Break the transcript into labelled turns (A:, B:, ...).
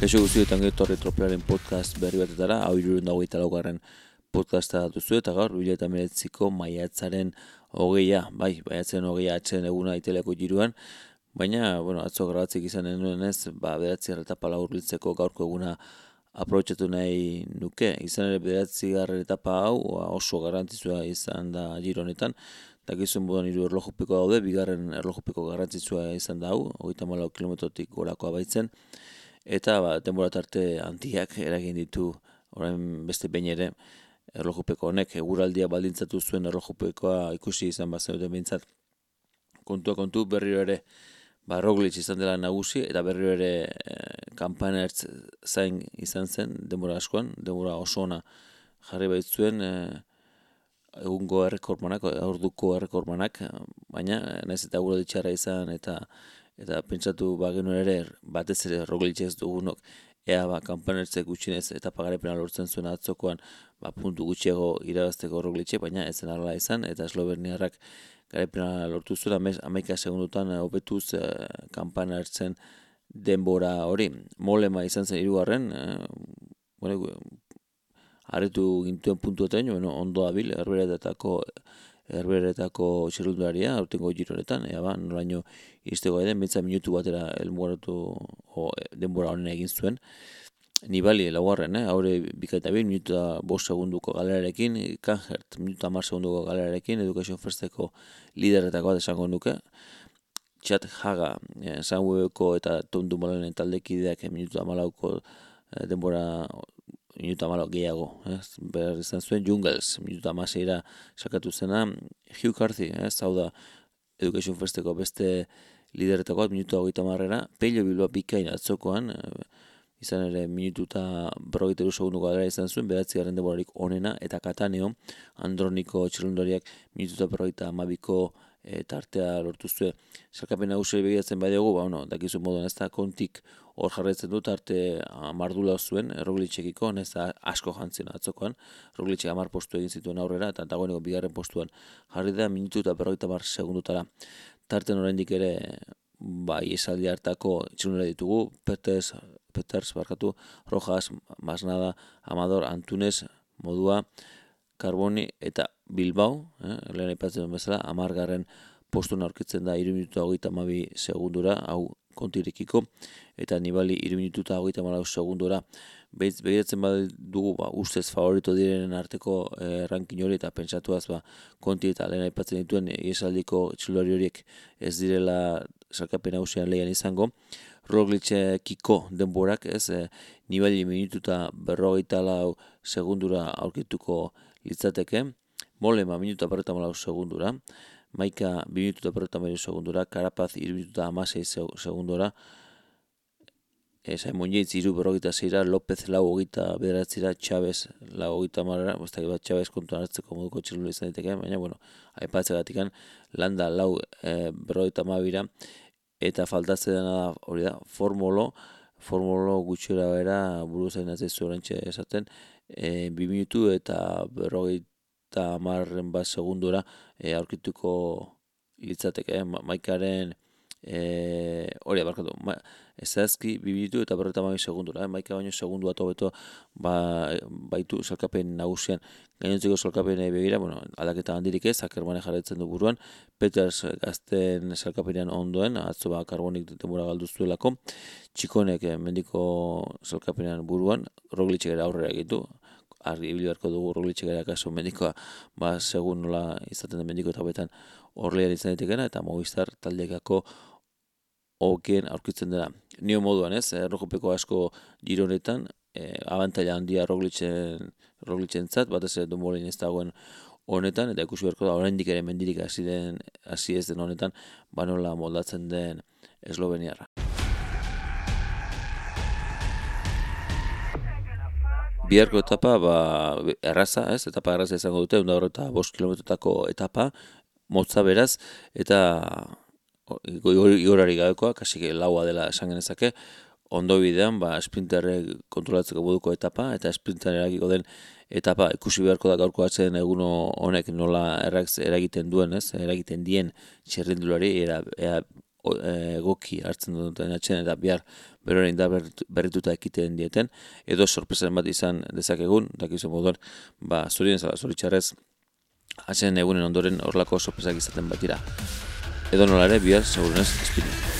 A: Kaixo guztietan gehiago tropearen podcast berri batetara, hau irurun eta laugarren podcasta duzu eta gaur, bila eta meretziko maiatzaren hogeia, bai, maiatzaren hogeia atxen eguna iteleko jiruan, baina, bueno, atzo grabatzik izan denuen ez, ba, beratzi etapa urbiltzeko gaurko eguna aprobetsatu nahi nuke, izan ere beratzi etapa hau oso garrantzitsua izan da jironetan, eta gizuen budan iru erlojupiko daude, bigarren erlojupiko garrantzitsua izan da hau, hogeita malau kilometrotik gorakoa baitzen, eta ba, denbora tarte handiak eragin ditu orain beste behin ere erlojupeko honek. Eguraldia baldintzatu zuen erlojupekoa ikusi izan bat zenuten bintzat kontua kontu berriro ere ba, Roglic izan dela nagusi eta berriro ere e, zain izan zen denbora askoan, denbora oso ona jarri baitzuen e, egungo errekormanak, aurduko errekormanak, baina naiz eta eguraldi txarra izan eta eta pentsatu bagenu ere batez ere roglitxe ez dugunok ea ba kanpanertzek gutxinez eta pagarepena lortzen zuen atzokoan ba puntu gutxiago irabazteko roglitxe baina ez zen arla izan eta esloberniarrak garepena lortu zuen amez, amaika segundutan hobetuz e, kanpanertzen denbora hori. Molema izan zen irugarren e, bueno, Arretu gintuen puntu eta bueno, ondo abil, erberetatako erberetako txerrundaria, aurtengo gironetan, ea ba, noraino iztego edo, mitza minutu batera elmugaratu denbora honen egin zuen. Nibali, laugarren, eh? haure bikaita bin, minutu da bost segunduko galerarekin, kanjert, minutu da segunduko galerarekin, Education Firsteko lideretako bat esango nuke. Txat Haga, eh, eta Tondu Malonen taldekideak minutu da malauko eh, denbora minuta malo gehiago, ez? Behar izan zuen Jungles, minuta maseira sakatu zena, Hugh Carthy, ez? Hau da, Education Festeko beste lideretako bat, minuta hogeita marrera, Pello Bilbao bikain atzokoan, eh, izan ere minututa brogeteru segunduko gara izan zuen, beratzi garen deborarik onena, eta Kataneo, Androniko txerundoriak minututa brogeita amabiko e, tartea lortu zuen. Zerkapen nagusi begiratzen dugu, ba, no, dakizu moduan ez da kontik hor jarretzen dut arte amardula zuen, roglitxekiko, ez da asko jantzen atzokoan, roglitxek amar postu egin zituen aurrera, eta dagoeneko bigarren postuan jarri da minutu eta berroita bar segundutara. Tarten oraindik ere, bai, esaldi hartako txunera ditugu, Peters, Peters, barkatu, Rojas, Masnada, Amador, Antunes, Modua, Carboni eta Bilbao, eh, lehen aipatzen bezala, amargarren postu aurkitzen da iru minutu hogeita mabi segundura, hau kontirekiko, eta nibali iru minutu eta hogeita malau segundura, Beitz, begiratzen dugu, ba, ustez favorito direnen arteko eh, rankin hori, eta pentsatuaz, ba, konti eta lehen aipatzen dituen, iesaldiko txilori horiek ez direla salkapen hausian lehian izango, Roglitzekiko denborak, ez, e, nibali minutu eta berrogeita lau segundura aurkituko litzateke, Molema minuta berreta malau segundura, Maika bi minuta berreta segundura, Karapaz iru minuta amasei segundura, Esa emonjeitz iru berrogita zeira, López lau hogita bederatzira, Chávez lau hogita marra, bostak bat Chávez kontuan hartzeko moduko txilun izan diteke, baina, bueno, haipatze gatikan, landa lau e, berrogita mabira, eta faltatzen dena da, hori da, formolo, formolo gutxera bera, buruzain atzeizu orantxe esaten, e, bi minutu eta berrogita eta amarren bat segundura e, aurkituko litzateke, eh? maikaren e, hori abarkatu, ma, ezazki bibitu eta berreta mami segundura, eh? maika baino segundu bat hobeto ba, baitu salkapen nagusian gainontzeko salkapen begira, bueno, aldaketa handirik ez, akerbane jarretzen du buruan, Peters gazten salkapenean ondoen, atzo ba, karbonik demura galduztuelako, txikonek eh, mendiko salkapenean buruan, roglitxek aurrera egitu, argi beharko dugu roglitxe gara kaso medikoa, ba, segun nola izaten den mediko eta betan horlean izan ditekena, eta movistar taldeakako okien aurkitzen dena. Nio moduan ez, errojopeko asko gironetan, e, abantaila handia roglitzen, roglitzen zat, bat ez du molin ez dagoen honetan, eta ikusi beharko da, oraindik ere mendirik hasi den hasi ez den honetan, ba nola moldatzen den esloveniarra. Biharko etapa, ba, erraza, ez, etapa erraza izango dute, unda horreta bost kilometrotako etapa, motza beraz, eta igorari gabekoa, kasik laua dela esan genezake, ondo bidean, ba, sprinterre kontrolatzeko moduko etapa, eta sprinter eragiko den etapa, ikusi beharko da gaurko atzen eguno honek nola eragiten duen, ez, eragiten dien txerrindulari, era, era egoki hartzen duten atxen eta bihar beroren da berrituta ekiten dieten, edo sorpresaren bat izan dezakegun, dakizu moduan, ba, zurien zala, zoritxarrez, egunen ondoren horlako sorpresak izaten bat dira. Edo nola ere, bihar, segurunez, espinu.